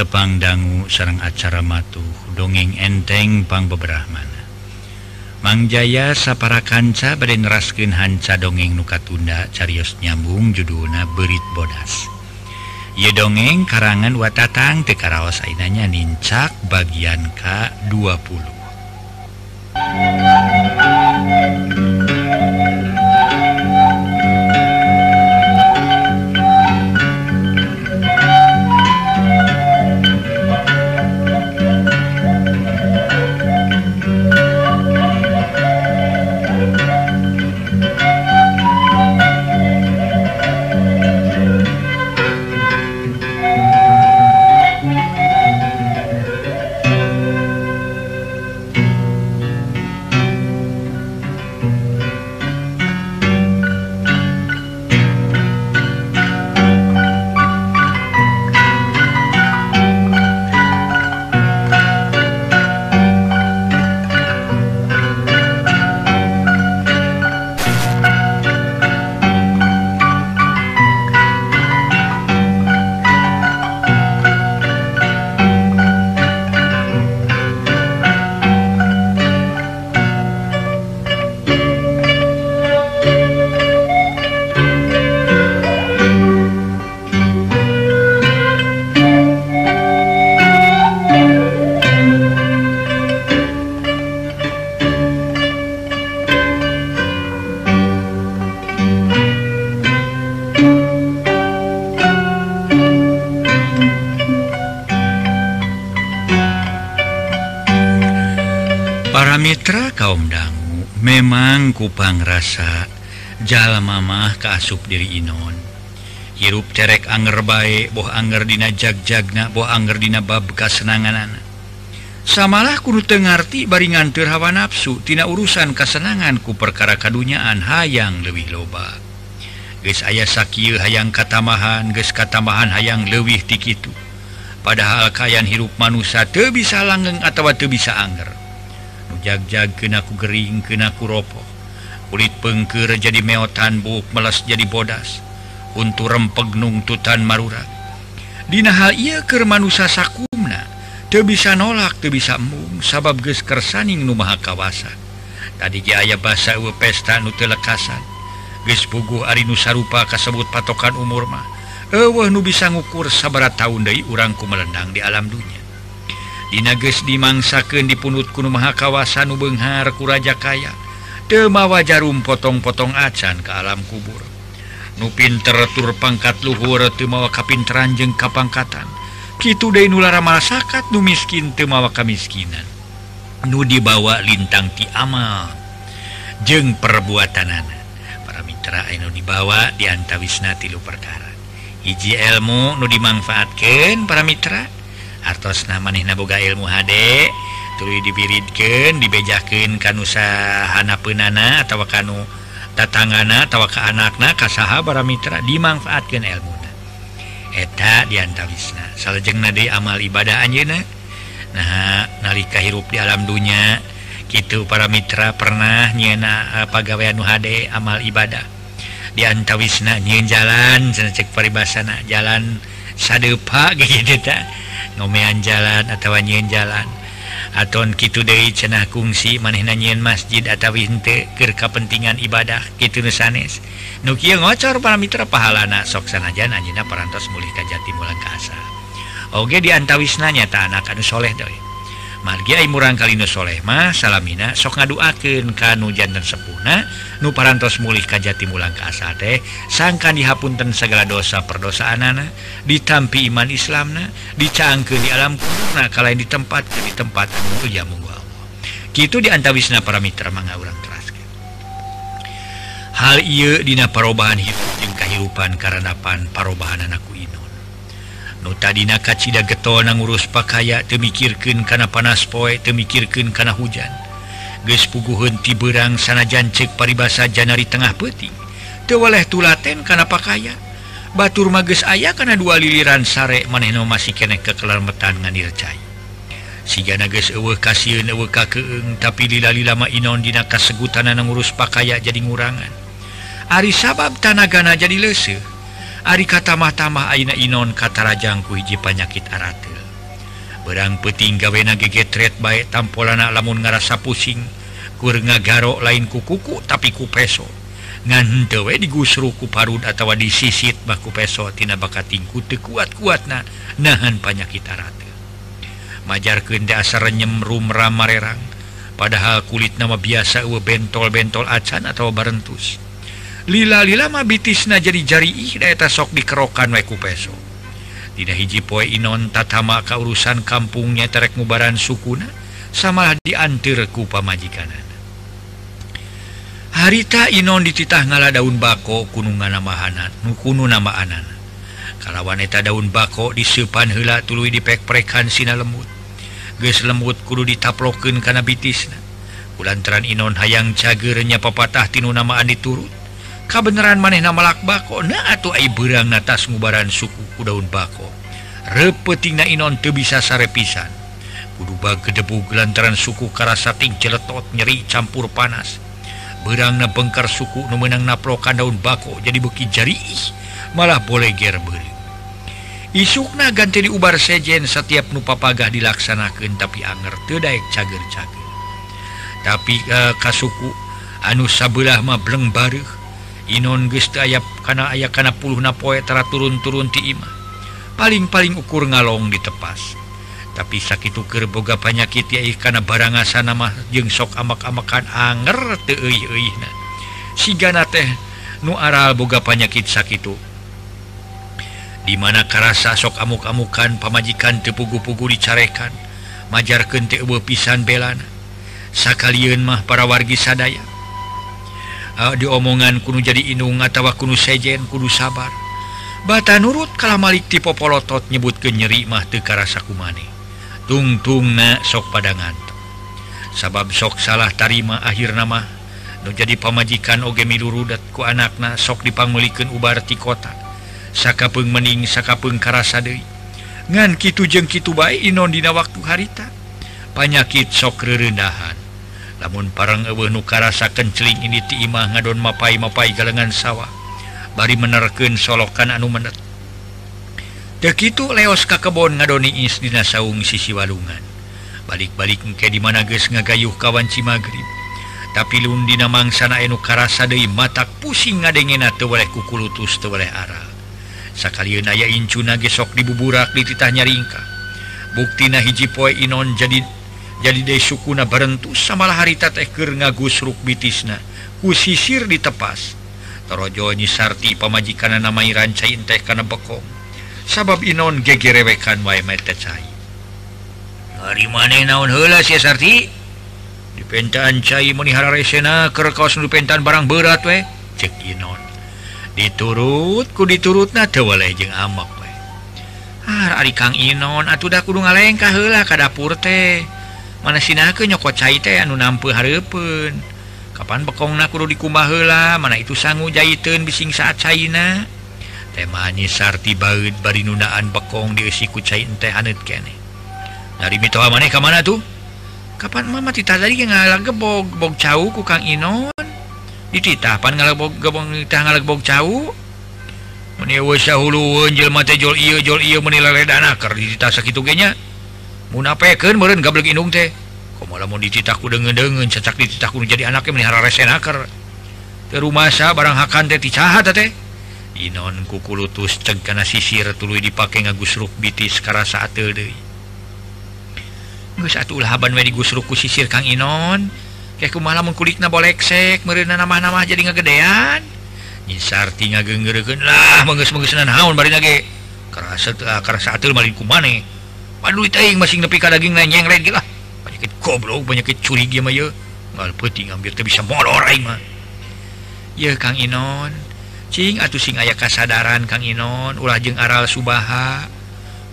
tepangdanggu sarang acara matuh dongeng entengpang beberapamana Mangjaya sapara kanca baden raskin hanca dongeng nuka tunda carios nyambung judulna berit bodas. Ye dongeng karangan watatang tekaraos ainanya nincak bagian K20 para Mitra kaum dangu memang kupang rasa jalan mamah keasup diri Inon. Hirup cerek anger baik boh anggerdina jagjagna boh anggerdina bab kasenangan anak samalah kudu tengerti baringantir hawa nafsu tina urusan kasenanganku perkara kadunyaan hayang lebih loba. Guys ayah sakil hayang katamahan guys katamahan hayang lewih tikitu padahal kayan hirup manusia te bisa langgeng atau te bisa angger jag-jag kenaku Gering kenaku rokok kulit pengker jadi meotan buk meles jadi bodas. Untuk rempeg nungtutan Marura Dina hal ia kemanusa sakumna. Te bisa nolak tuh bisa mung. Sabab geskersaning numaha kawasan. Tadi aya basa pesta nu telekasan gespugu Ari Nusarupa kasebut patokan umur mah. Ewah nu bisa ngukur sabara tahun dari urangku melendang di alam dunia Dinages dimangsaken dipunut kuno maha kawasan Ubenghar kuraja kaya. Demawa jarum potong-potong acan ke alam kubur. Nupintertur pangkat luhur temawa kapin teranjeng kapangkatan. Kitu Day nulara masakat nu miskin temawa kamiskinan. Nu dibawa lintang ti amal jeng perbuatanana para mitra Eno dibawa diantawisna tilu perkara. Hiji ilmu nu dimanfaatkan para mitra. artos nama nih naboga ilmu HD tulu dipiridken dibejaken kan usahana penana atau kanu tatangana tawa ke anakna kasaha para mitra dimanfaatkan ilmu eta diantawisna. Salajeng nadi amal ibadah anjena nah nalika hirup di alam dunya gitu para mitra pernah nyena eh, pagawean nu HD amal ibadah. Diantawisna nyin jalan cek paribasana jalan sadepa gitu tak ngomean jalan atau nyiin jalan. Aton Kitu De cenah kungsi maneh nanyiin masjid atau keur kepentingan ibadah gitu nusanes Nuki ngocor para Mitra pahalana sok sanajan anjina perantos mulih kajjati mulang kasar Oge diantawisnanya tak anak anu soleh doi margiai murang Kalinusholehmah salamina sok ngaduaken kanu jantan sepuna nu parantos mulih kajjati mulang keasa teh sangkan dihapunten segala dosa perdosaan anak ditampi iman Islamna dicangke di alam kurna kalian di tempat di tempat ya gitu diantawisna para Mitra manga urang keras hal ia dina perubahan hidup jeung kehidupan karenapan perubahan anakku tadidina kacita getol na ngurus pakaya temikirkan kana panas poe temikirkan kana hujan. Gespugu henti berang sana jancek paribasa Janari tengah peti. Tewaleh tulaten kana pakaya. Batur mages ayah kana dua liliran sare manehno masih kenek kekelarmetan nganircai siga nages ewe kasiun ewe kakeeng tapi lila-lilama inon dina kasegutana na ngurus pakaya jadi ngurangan. Ari sabab tanagana jadi leseh Ari katamah-tamah Aina Inon katarajangku hiji panyakit aratil berang peting gawena gegetret baik tampolana lamun ngarasa pusing kur ngagaro lain ku kuku tapi ku peso. Ngandewe digusru ku parud atau disisit baku peso tina bakatingku teu kuat-kuat na nahan panyakit aratil majar kenda asar renyem rumra marerang padahal kulit nama biasa uwe bentol-bentol acan atau barentus. lila-lilama bitisna jari-jariiheta sok dikerokan weku peso. Dina hiji poe Inon tatama ka urusan kampungnya terek mubaran sukuna samalah diantir ku pamajikan harita Inon dititah ngala daun bako kunungan namahanan nukunu namaan kalau wanita daun bako disepan hela tulu dipekprekan Sina lembut. Guys lembut kudu ditaploken karena bitisna Bulantaran Inon hayang cagernya pepatah tinu namaan diturut. kabenaran maneh namalak bako. Na atau berang atas mubaran sukuku daun bako. Repeting na Inon tuh bisa sare pisan kuduba gedebu gelantaran suku karasating celetot nyeri campur panas. Berang na bengkar suku numenang naprokan daun bako jadi beki jari is malah boleh ger beri isukna ganti diubar sejen setiap nupapagah dilaksanakan tapi anger tedaik cager-cager. Tapi eh, uh, kasuku anu sabelah mableng bareh Inun gesta ayap karena aya kana puluh tara turun-turun timah paling-paling ukur ngalong ditepas tapi sakit kerboga panyakit yaih karena barangasan nama jeung sok amak-amakan anger te sigana teh nu aral boga panyakit sakit dimana karasa sok amuk-amukan pamajikan tepugu-pugu dicarekan majar kente pisan belana Sakalian mah para wargi sadaya. Ah, diomongan kuno jadi inung tawa kuno sejen kudu sabar. Bata nurut kalau Malik tipopolotot nyebut ke nyeri mah tekarasaku maneh tungtung na sok padangan sabab sok salah tarima akhir nama nu jadi pamajikan oge milurudat ku anakna sok dipangmelikan ubar ti kota. Sakapeng mening sakapeng karasa deui. Ngan kitu jeung kitu bae inon dina waktu harita. Panyakit sok rerendahan. namun parangnukarasaken celing ini timah ngadon mapai mapai galengan sawah bari menerken solokan anu menet. Dekitu leos ka kebon ngadoni isdina saung sisi walungan. Balik-balik engke di mana geus ngagayuh kawan cimagrib. Tapi lundina mangsana enu karasa deui matak pusing ngadengena teu weleh kukulutus teu weleh arah sakalieu aya incuna ge sok dibuburak dititah nyaringka. Buktina hiji poe inon jadi jadi De sukuna berentu samalah harita tehker ngagusruk bitisna. Ku sisir ditepas Torojo nyisarti pamajikan nama rancain teh kana bekong. Sabab Inon gegerewekan wae cai. Hari mana naon hela si Sarti? Dipentaan cai menihara resena ke kaos nu barang berat we cek Inon. Diturut ku diturut na teu waleh jeung amek we. Ah ari Kang Inon atuh da kudu ngalengkah heula ka dapur teh. mana sinaka nyokot caite anu nampu Harpun Kapan pekong nakuru dikumahla mana itu sanggu jaiten bising saat China temanyi sarti baut bari nunaan bekong disiku cair teh anet kene dari mito maneh ke mana tuh? Kapan mama tita tadi ngalang gebog bog cau ku Kang Inon? Dititah pan ngalang bog gebong titah ngalang bog cau menewa sahulu jil mate jol iya jol iya menilai dana ker dititah sakitu genya. munapeken meureun gablek inung teh kok malah mau dicitaku dengan dengan cecak dicitaku jadi anaknya melihara resenaker ke rumah sa barang hakan teh dicahat teh Inon kukulutus ceg kana sisir tuluy dipake ngagusruk bitis karasa ateul deui. Geus atuh ulah haban we digusruk ku sisir Kang Inon. Kayak kumaha lamun kulikna boleksek meureunna nama-nama jadi ngagedean. nyisarti ti lah meunggeus-meunggeusna naon bari ge Karasa teu karasa ateul malin ku maneh. duit aing masing nepi ka daging na nyengret gila. Penyakit goblok penyakit curi dia mah ye ngal peuting ambil teh bisa molor aing mah. Ye Kang Inon. Cing atuh sing aya kasadaran Kang Inon. Ulah jeung aral subaha.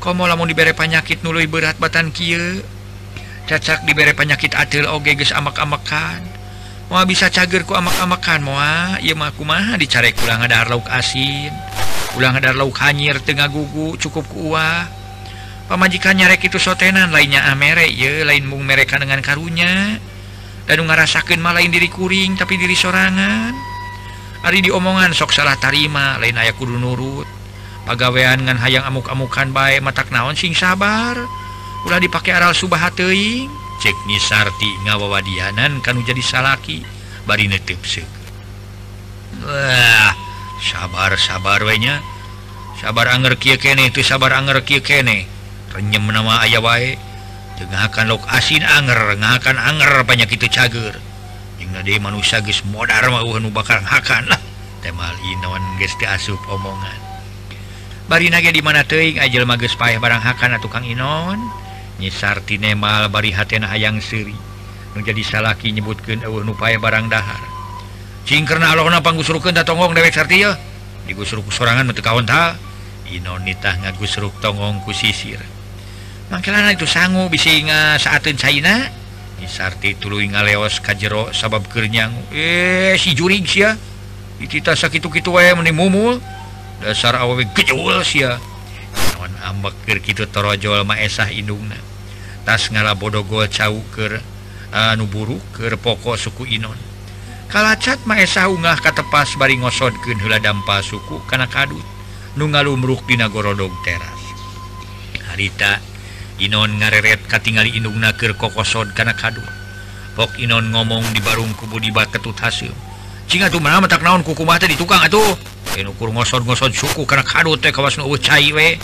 Komo lamun dibere penyakit nu leuwih berat batan kieu? Cacak dibere penyakit atil oge geus amak-amakan. Mau bisa cager ku amak-amakan moa. Ieu mah kumaha dicare kurang ada lauk asin. Ulang ada lauk hanyir tengah gugu cukup ku uah. pemajikan nyarek itu sotenan lainnya amere ye lain mung mereka dengan karunya. Dan ngarasakan malah lain diri kuring tapi diri sorangan. Hari diomongan sok salah tarima lain aya kudu nurut. Pagawean ngan hayang amuk-amukan baik matak naon sing sabar. Udah dipakai aral subah teing cek nisarti ngawawadianan kanu jadi salaki. Bari netip sek wah sabar sabar wenya sabar anger kia kene itu sabar anger kia kene. renyem nama aya wae akan lok asin anger ngakan anger banyak itu cager. Manusia modar bakal hakanlah tema Inon asup omongan. Bari naga di mana teing ajal mages payah barang hakana tukang Inon. Nyisarti nemal bari hatena hayang seri menjadi salaki nyebutkan eueuh nu payah barang dahar. Cingkerna alona panggusurukeun da tonggong dewek sartia digusruk sorangan meuteuk kawan ta Inon nitah ngagusruk tonggong ku sisir. makanan itu sanggu bisa nga saatin China disarti tulu ngaleos ka jero sabab kernyang eh si jurig ya kita sakit-kitu way meni mumul. Dasar awe gejul sia. Naon ambek keur kitu torojol maesah indungna. Tas ngala bodogol cau keur anu buruk keur pokok suku Inon. Kalacat maesah ungah katepas bari ngosodkeun heula dampa suku kana kadut. Nu ngalumruk dina gorodog teras harita Inon ngareret katingali indungna keur kokosod kana kadu. Pok Inon ngomong di barung kubu di bat ketut hasil. Cing atuh mana matak naon kuku mata di tukang atuh. Eh, Yen ukur ngosod-ngosod suku kana kadu teh kawas nu cai we.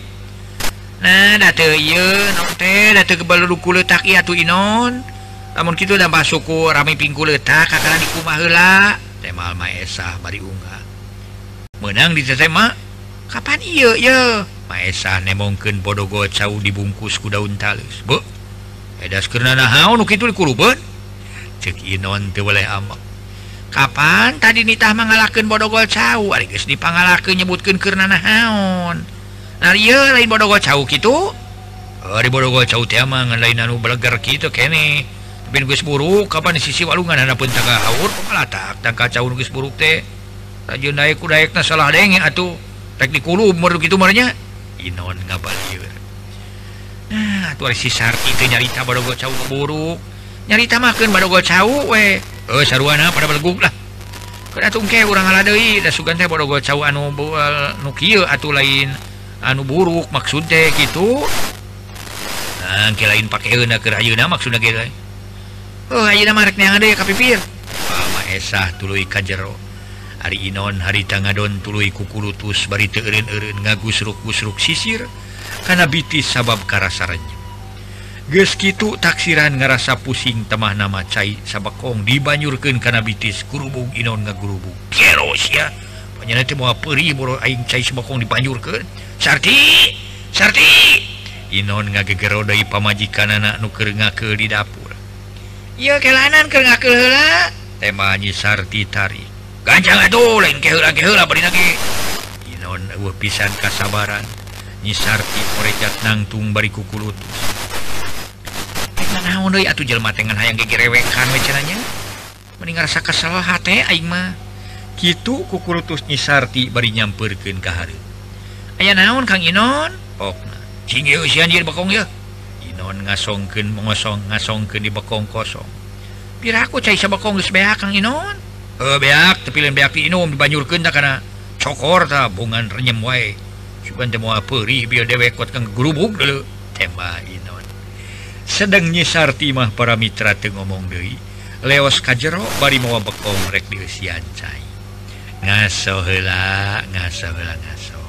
Nah, da teu ieu naon teh da teu kebaluruku leutak ieu atuh Inon. Lamun kitu da suku rame pingku leutak kakana di kumah heula. Teh mal maesah bari unggah. Menang di teh mah kapan ieu ieu Maesah nemongken bodogo cau dibungkus ku daun talus Budas boleh Kapan tadi nitah mengalahkan bodogol cau? Dipangalaken nyebutkan karena naon lain bodogo cau gitu hari bodogo cau tiamangan lain anu belegar gitu kene. Tapi geus buruk kapan di sisi walungan ada pun tangga haur pengalatak tangka cau geus buruk teh? Rajin daek ku daekna salah denge atuh. Rek dikulub merdu gitu marnya inon ngabalieur nah tuh si sarti teh nyarita bodogol cau buruk nyarita makan bodogol cau we Oh eh, saruana eh, pada beleguk lah. Kena tungke orang ala deui da sugan teh bodoh cau anu eh, nu kieu atuh lain anu buruk maksud teh kitu nah ke lain pakeun keur ayeuna maksudna ge oh ayeuna mah rek neangan deui ka pipir ah, Mama esah tuluy ka jero. hari Inon hari tangadon tuluy kukurutus bari terin ngagusruk-gusruk sisir karena bitis sabab karasaranya geskitu taksiran ngerasa pusing temah nama cair sabakong dibanyurkan karena bitis kurubung Inon ngagurubung keros ya. Penyana itu peri boro aing cai sabakong dibanyurkan sarti sarti. Inon ngagegerodai pamajikan anak nuker ngake di dapur. Iya kelanan ke ngake tema temanya sarti tarik pisan kasabaran. Nyisarti orejat nangtung bari kulut naon deui atuh jelema teh ngan hayang gegerewekan we cenanya. Mending rasa kesel hate eh, aing mah. Kitu kukulutus nyisarti bari nyampeurkeun ka hareup aya naon Kang Inon? Pokna cing ieu si anjir bekong ye Inon ngasongkeun mengosong ngasongkeun di bekong kosong. Piraku cai sabekong geus beak Kang Inon? Uh, beak tepilin beak minum dibanjurkan karena cokor ta bungan renyem wae cuman temu peurih biar dewek kuat kang gerubuk dulu tema inon sedang nyisar timah para mitra teu ngomong deui leos kajero bari mawa bekong rek dieusian cai ngaso heula ngaso heula ngaso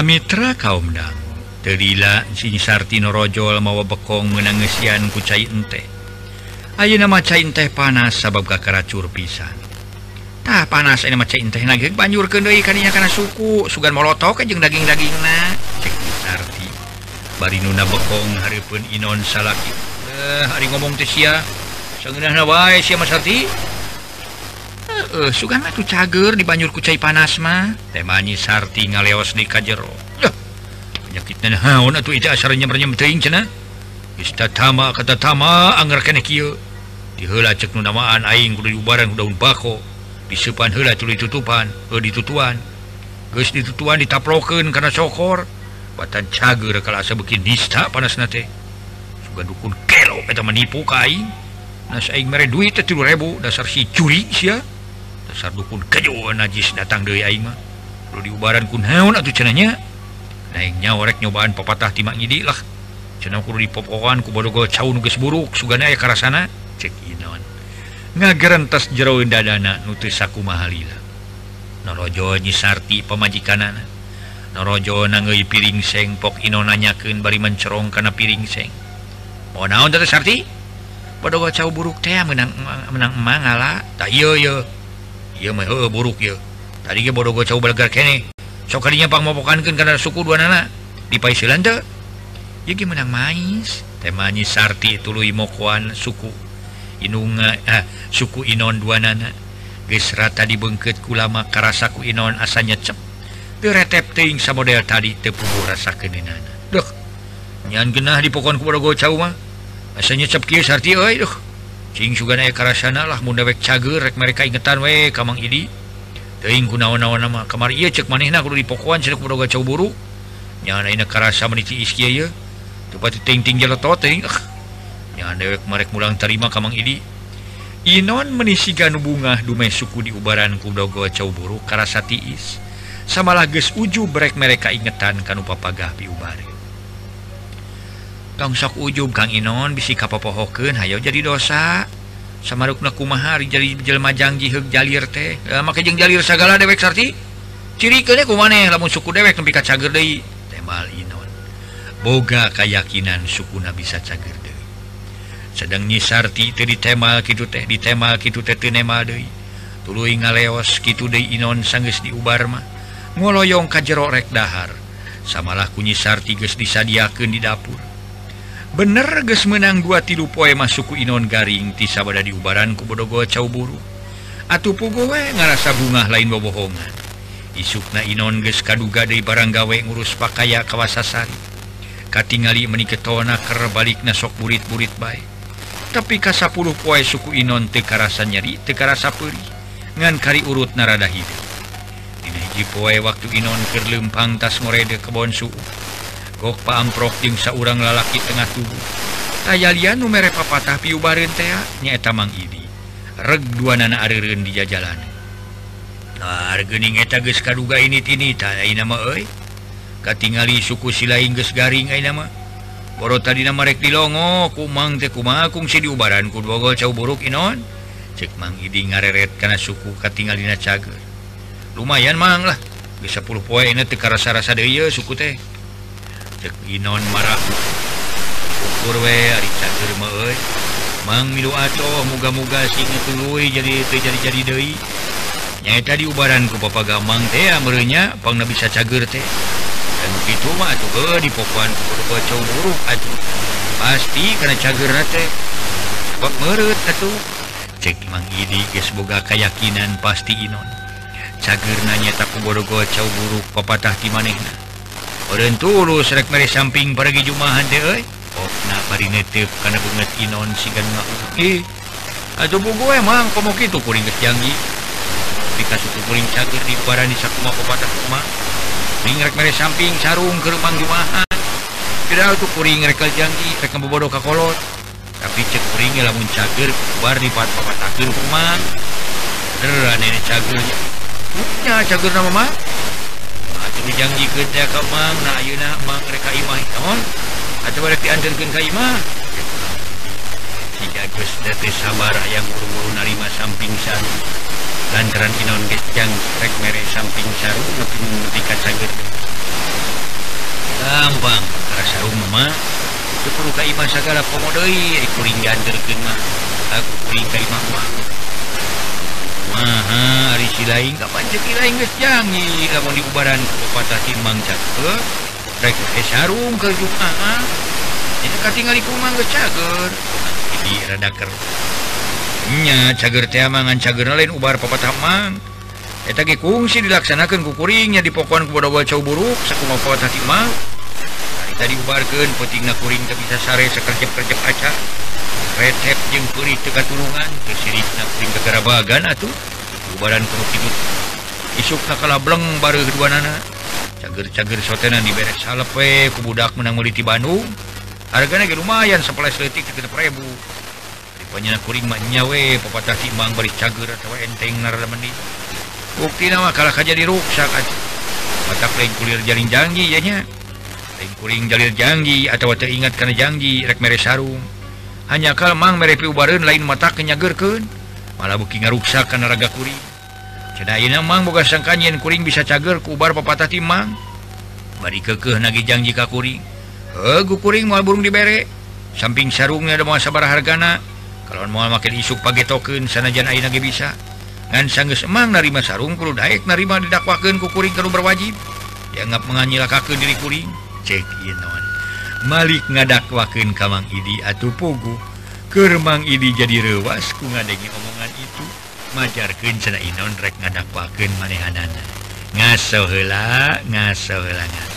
Pamitra kaumdang terila singsartinrojol mawa bekong menangesian ku ente Ayo nama cair teh panas sabab gakara cur pisantah panas ini maca teh lagi. Banjur kedai kanya karena suku. Sugan molotok kejeng daging-daging na ceksarti bari nuna bekong haripun Inon salaki. Eh, hari ngomong Tesia sangguna Hawaii Sarti. uh, Sugana tuh cager di Banjur kucai panasma temanyi Sarti ngaleos di kajjero penyakit kata tama cek namaan aing kudu daun bako. Disepan hela tuli tutupan eh, ditutuan. Geus ditutuan ditaplokeun karena sokor. Batan cager kalau asa bikin nista panas nate sugan dukun kelo eta menipu ka aing. Nas aing mere duit 3000 dasar si curi sia. dasar dukun kejo najis datang dari aing mah. Lu diubaran kun heun atuh cenanya naiknya orek nyobaan papatah timak ngidi lah. Cenah kudu dipopokan ku bodogo caun geus buruk sugana aya karasana. Cek inon ngagerentas jero dadana nu teu sakumaha lila norojo nyisarti pamajikanana norojo nangei piring seng pok ino nanyakeun bari mencerong kana piring seng. Mau naon teh sarti? Bodogo cau buruk teh menang menang emang ngalah tak iya iya. buruk tadi bodogo sokadinyapang maukankan kana suku dua teh. dipaisilan ge menang mais temanya Sarti tuluy mokoan suku inunga eh, suku Inon dua nana. Gesrata dibengket kulama karasaku Inon asanya cep. Teu ting teuing model tadi tepugu rasa kenenana Duh. nyan genah di pokon ku bodogo mah. Asanya cep kieu Sarti euy duh Cing juga karasana lah mun dewek cager rek mereka ingetan we kamang idi. Teuing kunaon-naon mah kamari ieu cek manehna kudu dipokoan cenah kudu cau buru. Nyana naina karasa meniti iski ieu. Tepat ting-ting jeletot ah. teuing. Nyana dewek marek mulang tarima kamang idi. Inon menisigan bunga dumeh suku di ubaran kudogo cau buru karasa tiis. Samalah geus uju brek mereka ingetan kanu papagah piubari. tong sok ujub Kang Inon bisi kapopohoken hayo jadi dosa. Samarukna kumahari jadi jelma janji heg jalir teh. E, make jeung jalir segala dewek sarti ciri kene kumaneh lamun suku dewek nepi ka cager deui temal Inon. Boga kayakinan sukuna bisa cager deui. Sedang nyisarti teu ditemal kitu teh ditemal kitu teh teu nemal deui. Tuluy ngaleos kitu deui Inon sanggeus diubar mah. Ngoloyong ka jero rek dahar. Samalah kunyi sarti geus disadiakeun di dapur. bener ges menang dua tilu poe masukku Inon garing tisabada di ubaran cau buru. Atuh pugowe ngarasa bunga lain bobohongan. Isukna Inon ges kaduga dari baranggawe ngurus pakaya kawasasari katingali meniketona kerbalik nasok burit-burit baik tapi kas 10 poe suku Inon tekarasa nyeri tekarasa peri ngan kari urut narada hidup. Dihiji poe waktu Inon kerlempang tas ngorede kebon suku paamprok jeung seorang lalaki tengah tubuh. Ayalian numere papatah piu Bartea nyaeta Mang Idi. Reg dua nana arireun di jajalan. Nah, geuning eta geus kaduga ini tini tayai nama euy? Katingali suku silain geus garing ayeuna nama boro tadi nama rek dilongo kumang teh kumaha kungsi diubaran ku bogol cau buruk inon? Cek Mang Idi ngareret kana suku katingalina cager. Lumayan mang lah geus 10 poe ini teh karasa-rasa deui suku teh. cek Inon marah kurwe Mang Miluaco muga-muga singtului jadi terjadi-jadi Dewi tadi di ubaranku papa Gamang teh merenya pang bisa cager teh dan begitu mah tuh di pokokan kucu buruk aduh pasti karena cager teh sebab meret atuh. Cek Mang Idi geus boga keyakinan pasti Inon. Cager nanya tak kuborogo cau buruk papatah di manehna. orang tulus rek mere samping pergi jumahan deh Okna oh, bari netip karena bunget inon sigan ngauki eh, Aduh ah, bu gue emang eh, komo gitu kuring kecanggi dikasih suku kuring cager di barani sakuma kopatah kuma Ring rek mere samping sarung ke rumah jumahan. Kira tuh kuring rek kejanggi rek bobodo kakolot Tapi cek kuringnya lamun cager bar di pat papat takir kumang Deran ini cagirnya Punya cagir nama mah janji kerja Kamang Ayuna mereka Imaon atau diantarkan Kaimah tidak sabar yang buru-buru narima samping san lantaran inon gejang rek mere samping saru nepi nepi kacageut gampang rasa rumah itu perlu kaimah sagala komo deui kuring ganderkeun mah aku kuring kaimah mah lain diubaran timbang Imang Rek sarung ke? Jumaah ah? tinggal di Kumang ke Cager? Jadi redaker nya Cager teh mangan Cager lain ubar pepatah mang eta ge kungsi dilaksanakeun ku kuringnya di pokoan ku bodoh buruk sakumaha pepatah Imang tadi ubargen puting kuring tapi bisa sare sekerja-kerja kaca. Retep jeung puri teka turungan kesirik nakuring gegara bagan atuh. Ubaran kudu kidut isuk nakala bleng baru kedua nana cager-cager sotenan diberes salepe ku budak kubudak menang meuli ti Bandung. Hargana ge lumayan 11 letik 3000 rupanya nakuring mah nya we papatah bari cager atawa enteng narada meni bukti mah kalah kajadi rusak aja atuh. Batak lain kulir jaring janji ya nya. kuring Jalil Janji atau teringat karena janji rek mere sarung hanya kal mang merepi ubareun lain mata kenyagerkeun malah beuki ngaruksa kana raga kuring cenah ayeuna mang boga sangkaan yen kuring bisa cager ku ubar papatah timang bari kekeh nagi janji ka kuring heuh kuring moal burung dibere. Samping sarungnya ada moal sabar hargana. Kalau moal makin isuk pagetokeun sanajan ayeuna ge bisa. Ngan sanggeus emang narima sarung kudu daek narima didakwakeun ku kuring kudu berwajib. Dianggap menganyilakakan diri kuring. cek Inon Malik ngadakwaken Kamang Idi atau pogo Kermang Idi jadi rewas ku ngadengi omongan itu. Majarkan cena Inon rek ngadakwaken manehanana. Ngaso hela ngaso hela ngaso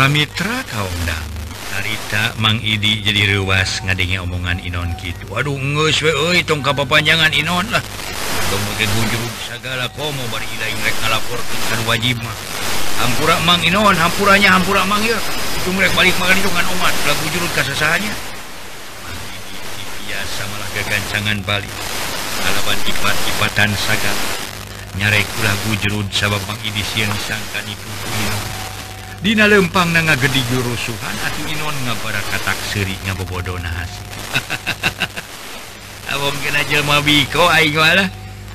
para mitra kaumdang harita Mang Idi jadi rewas ngadenge omongan Inon gitu Waduh nge tongka papanjangan Inon lah. Segala komo lapor kan wajib mah. Hampura Mang Inon hampuranya hampura Mang ya. Itu ngerek balik makan itu kan omat lah gunjur kasasahannya. Biasa malah kegancangan balik. Alaban ipat-ipatan sagat nyarek lagu sabab Mang Idi siang sangka di Dina lempang na nga gedi jurusuhan atuh Inon nga para katak seri nya bobodo nahas. Awong kena jelma biko aing wala.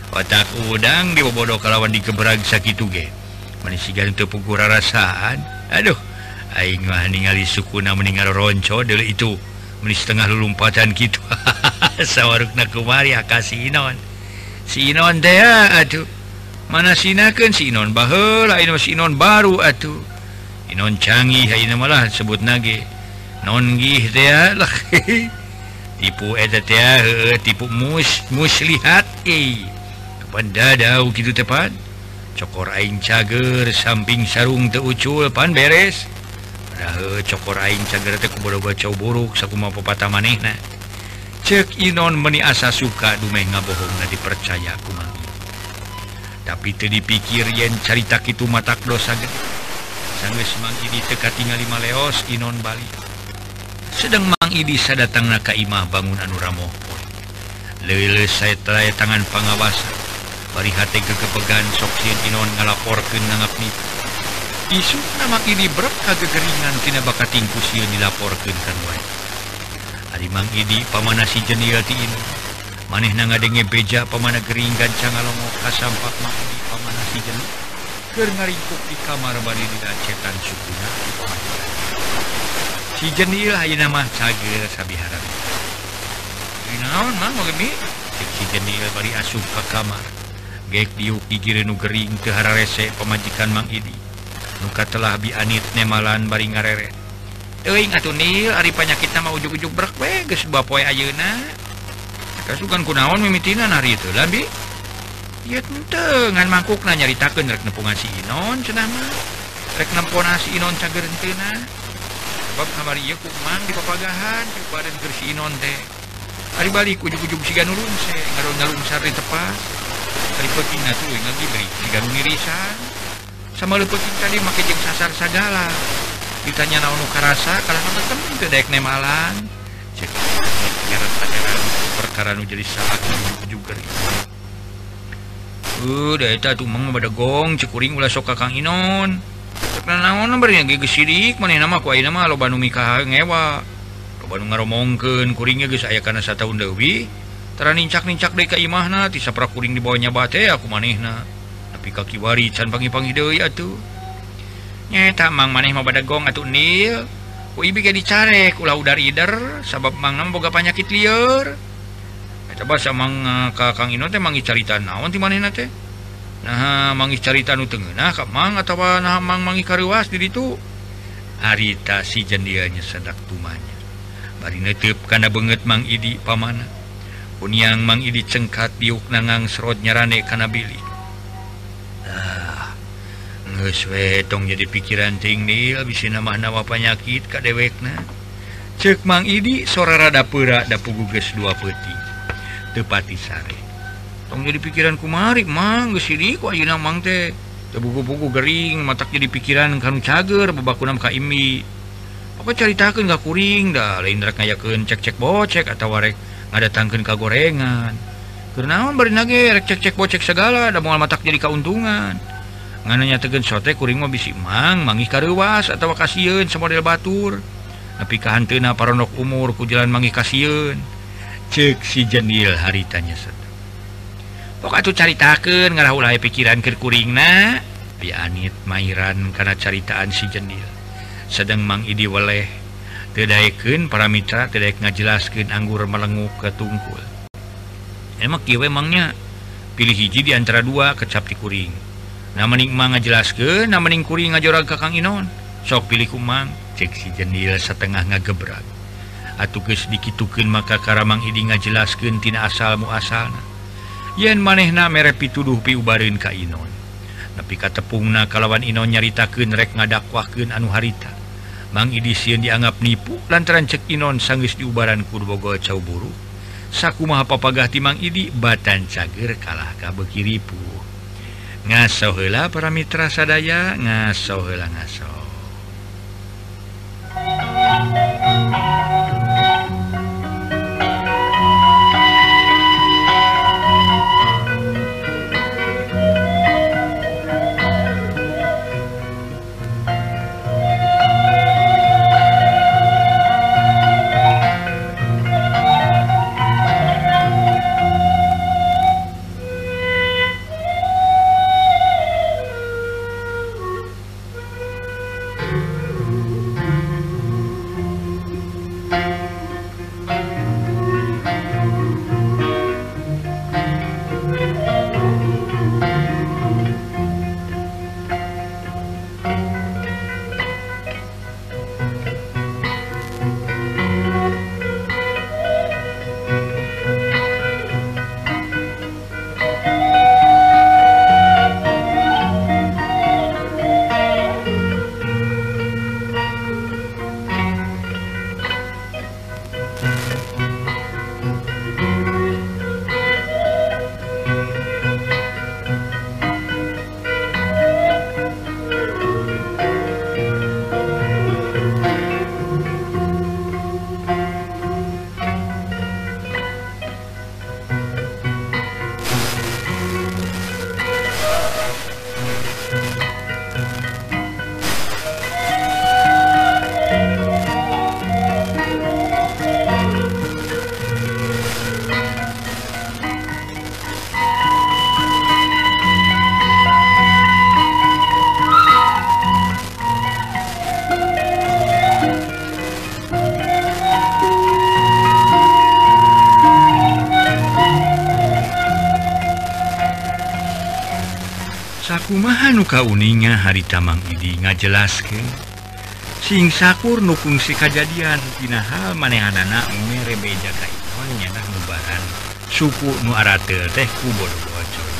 Otak udang di bobodo kalawan dikeberag sakitu ge. Manisigan teu pukur rasaan. Aduh, aing mah ningali sukuna meninggal ronco deui itu. Menis tengah lulumpatan kitu. Sawarukna kumari kasih Inon. Si Inon teh atuh. Mana sinakeun si Inon baheula, Inon si Inon baru atuh. non canggih malah sebut nage nongih tipu tipu mus muslihat kepada gitu tepat cokor aing cager samping sarung teucul pan beres. Cokor aing cager teh kubodoga cau buruk sakuma pepatah manehna cek inon meni asa suka dumeh ngabohongna dipercaya kumaha tapi teu dipikir yen carita kitu matak dosa gede. Kanggesmang Idi teka tinggal 5 leos Inon Bali. Sedang Mang Idi sadatang Kaimah bangun anu ramohpun lele saya telah tangan pengawasan bari hati kekepegan soksien Inon ngalaporkan nangap nih isu nama ini berat kegeringan kena bakat tingku sieun dilaporkan kan wae. Ari Mang Idi pamanasi jenil ti ini maneh na beja pamana gering gancang alomo kasampak Mang Idi pamanasi jenial ngaringkuk di kamar bari dina cetan sukuna di. Si jenil ayeuna mah sageur sabiharan. Dinaon mang gemi? Si jenil bari asup ka kamar. Gek diuk gigir nu gering teu hararese pamajikan Mang Idi. Nuka telah bianit nemalan bari ngarere. Euing atuh Nil ari panyakit mah ujug-ujug brek we geus bapoe ayeuna. Kasukan kunaon mimitina hari itu, labih? dengan mangkuk nyaritakan reknepungan si Inon cenama reknempona si Inon cagerentena sebab kamar ieu kumang di papagahan di badan keur si Inon teh hari balik ujung-ujung si Ganulun se ngarung-ngarung sari tepas. Hari peutingna tuluy si siga irisan. Sama leupeutkeun tadi make jeung sasar sagala. Ditanya naon nu karasa nama temen teu daek nemalan cek perkara nu jadi salah ujug-ujug Udahgong cekuring ulah sok Kang Inon. Naon nomornya gigi sidik mana nama ngewaomongkuringnya geus karena satu tahun Dewi ternincak-nincak DKI mahna tisapra kuring di bawahnya bate aku manehna tapi kaki wari can pangi-pangi Dewi atuh nyeta mang maneh mau badagong atuh nil. Uibi ge dicarek ulah udar ider sabab mang boga penyakit liar coba sama ah, Kakang Ino teh mangi carita naon di mana teh nah mangi carita nu tengah kak mang atau nah mang mangi karuas di itu harita si jendianya sedak tumanya bari netep karena banget mang idi pamana. Yang mang idi cengkat diuk nangang serot nyarane karena bili. Ah ngeswe tong jadi pikiran ting nih abis nama nama penyakit kak dewekna. Cek mang idi sora rada pura dapu guges dua peti. tepati sare tong jadi pikiran kumari mang sini kok ayeuna mang teh? Teu buku-buku gering matak jadi pikiran kanu cager bebakunam ka imi. Apa caritakeun gak kuring dah lain rek ngayakeun cek-cek bocek atawa rek ngadatangkeun ka gorengan. Kenaon naon bari nage rek cek-cek bocek segala da moal matak jadi kauntungan. Ngananya tegen sote kuring mah bisi mang mangi kareuwas atawa kasieun samodel batur. Tapi kahantena parondok umur ku jalan mangi kasieun cek si jenil haritanya tuh caritaken ngarahlah pikiran Kirkuringna pianit Mairan karena caritaan si jenil sedang mangidi weleh. Tedaken para mitra tidak ngajelaskan anggur melenguk ke tungkul. Emak kiwe emangnya? Pilih hiji di antara dua kecap di kuring. Nah mening mang ngajelaskeun nah mening kuring ngajorag ka Kang Inon. Sok pilih kumang cek si jenil setengah ngagebrak atuges dikituken maka Karamang Idi ngajelasken tina asal muasalna yen manehna mere pituduh piubarin ka Inon. Tapi katepungna kalawan Inon nyaritaken rek ngadakwahken anu harita. Mang Idi sieun dianggap nipu lantaran cek Inon sanggeus diubaran Kurbogo Cauburu sakumaha papagah ti Mang Idi batan cager kalah ka bekiripu. Ngaso heula para mitra sadaya ngaso heula ngaso. kauninga hari Tamang ini ngajelaskan. Sing sakur nukung si kejadian pina hal manehan anak merebeja inon nyana mubaran suku nu arate teh kubur bocor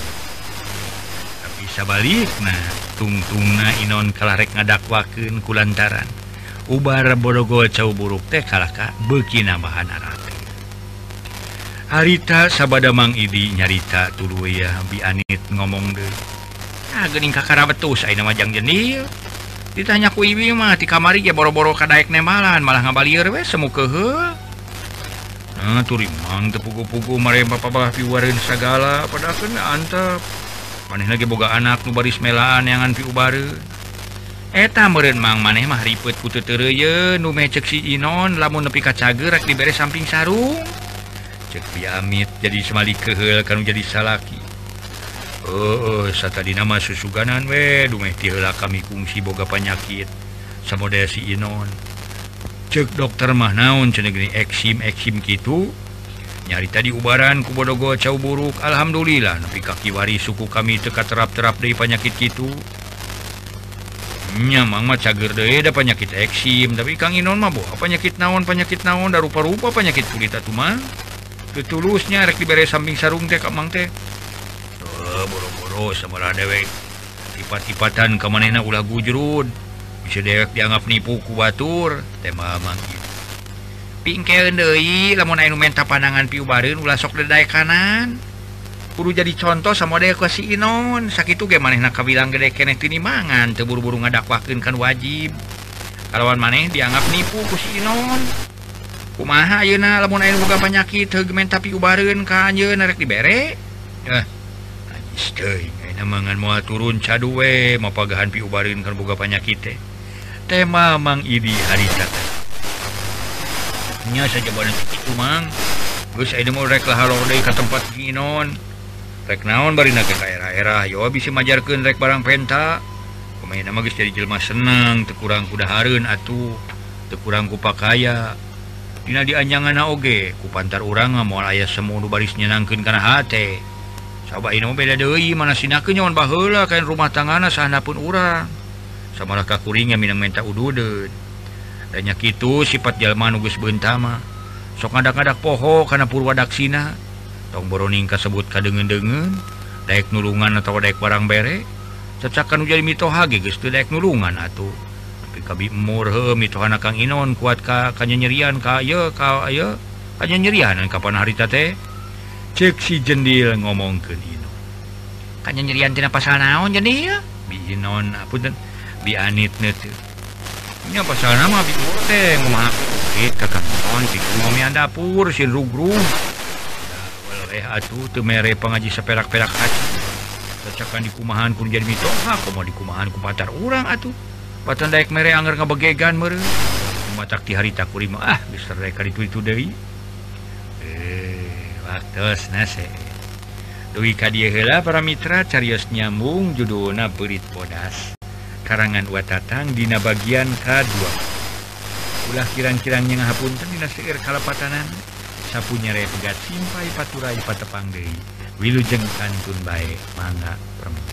tapi sabalik nah tungtungna inon kalarek ngadakwakeun kulantaran ubar bodogo cau buruk teh kalaka beki nambahan arate. Harita sabada mang idi nyarita tuluya bianit ngomong deh Gening kakara betus Aina majang jenil. Ditanya ku Iwi mah di kamari ya boro-boro kadaek nemalan malah ngabalir we semu ke Nah turimang tepugu-pugu merempa babah piwarin segala pada kena antep. Maneh lagi boga anak nu baris melaan yang anpi ubare. Eta meren mang maneh mah ribet ku tereye nu mecek si Inon lamun nepi kacager rek dibere samping sarung. Cek piamit jadi semali kehel kan jadi salaki. Oh, tadi nama susuganan we dumelah kami fungsi boga penyakit. Samada si Inon. Cek dokter mah mahnaun cenegeri eksim eksim gitu. Nyari tadi ubaran kubodogo cau buruk. Alhamdulillah tapi kaki wari suku kami teka terap-terap dari penyakit gitu. Nyamang mah cager deh penyakit eksim. Tapi Kang Inon mah boh penyakit naon penyakit naon. Da rupa-rupa penyakit kulit mah. Ketulusnya rek dibere samping sarung teh kamang teh. buru-buru semerah dewek tipat-tipatan kemanena ulah gujrud bisa dewek dianggap nipu ku batur. Tema mangkit. Pingkeun deui lamun anu menta pandangan piu bareun ulah sok dedaek kanan. Kudu jadi contoh sama dewek ke si Inon. Sakitu ge manehna kabilang gede keneh tini mangan teu buru-buru ngadakwahkeun kan wajib. Kalawan maneh dianggap nipu ku si Inon. Kumaha ayeuna lamun aya boga penyakit teu menta piu bareun ka anjeun rek dibere eh Eh, mangan mua turun caduwe mau pagahan piubarin terbuka panyakit eh. tema Mang Idi harita nya saja balik itu Mang. Geus aya mau rek lah deui ka tempat ginon rek naon barina ke daerah-daerah yo bisa majarkeun rek barang penta. Pemain mah geus jadi jelma senang teu kurang kudahareun atuh teu kurang kupakaya. Dina dianjangan oge ku pantar urang moal aya semu nu baris nyenangkeun kana hate. beda Dewi mana sinanyawan bahlah kain rumah tangan sana pun urang samalah kakuringnya Minang minta ududen banyak itu sifat Jalman Nugus Bentama sok ngadak-adak poho karena Purwadaksina tong Boroning kasebut ka dengen Daek nulungan atau daek barang bere cecakan jadi geus teu daek nulungan atuh. Tapi kabi murhe mitohana Kang Inon kuat ka kanya nyerian ka ayo ka ayo kanyenyerian kapan harita teh? Ceksi jendil ngomong ke Dino kan nyerian tina pasal naon jendil binon apa dan bianit netu ini pasal nama bi teh ngomong ke kakak non di ngomian dapur sin rugrung eh atuh teu mere pangaji saperak-perak hati. Cacakan di kumahan kun jadi mitoha komo di kumahan ku pacar urang atuh. Patan daek mere anger ngabegegan mere. Matak ti hari takurima ah bisa reka itu itu deui atas nase Dwi Kadihela para Mitra Carios nyambung judulna Berit Podas karangan Watatang Dina bagian K2 ulah kirang-kirangnya ngahapunten Dina seir kalepatanan sapunya regat simpai paturai patepang Dewi Wilujeng Kantun baik mangga perempuan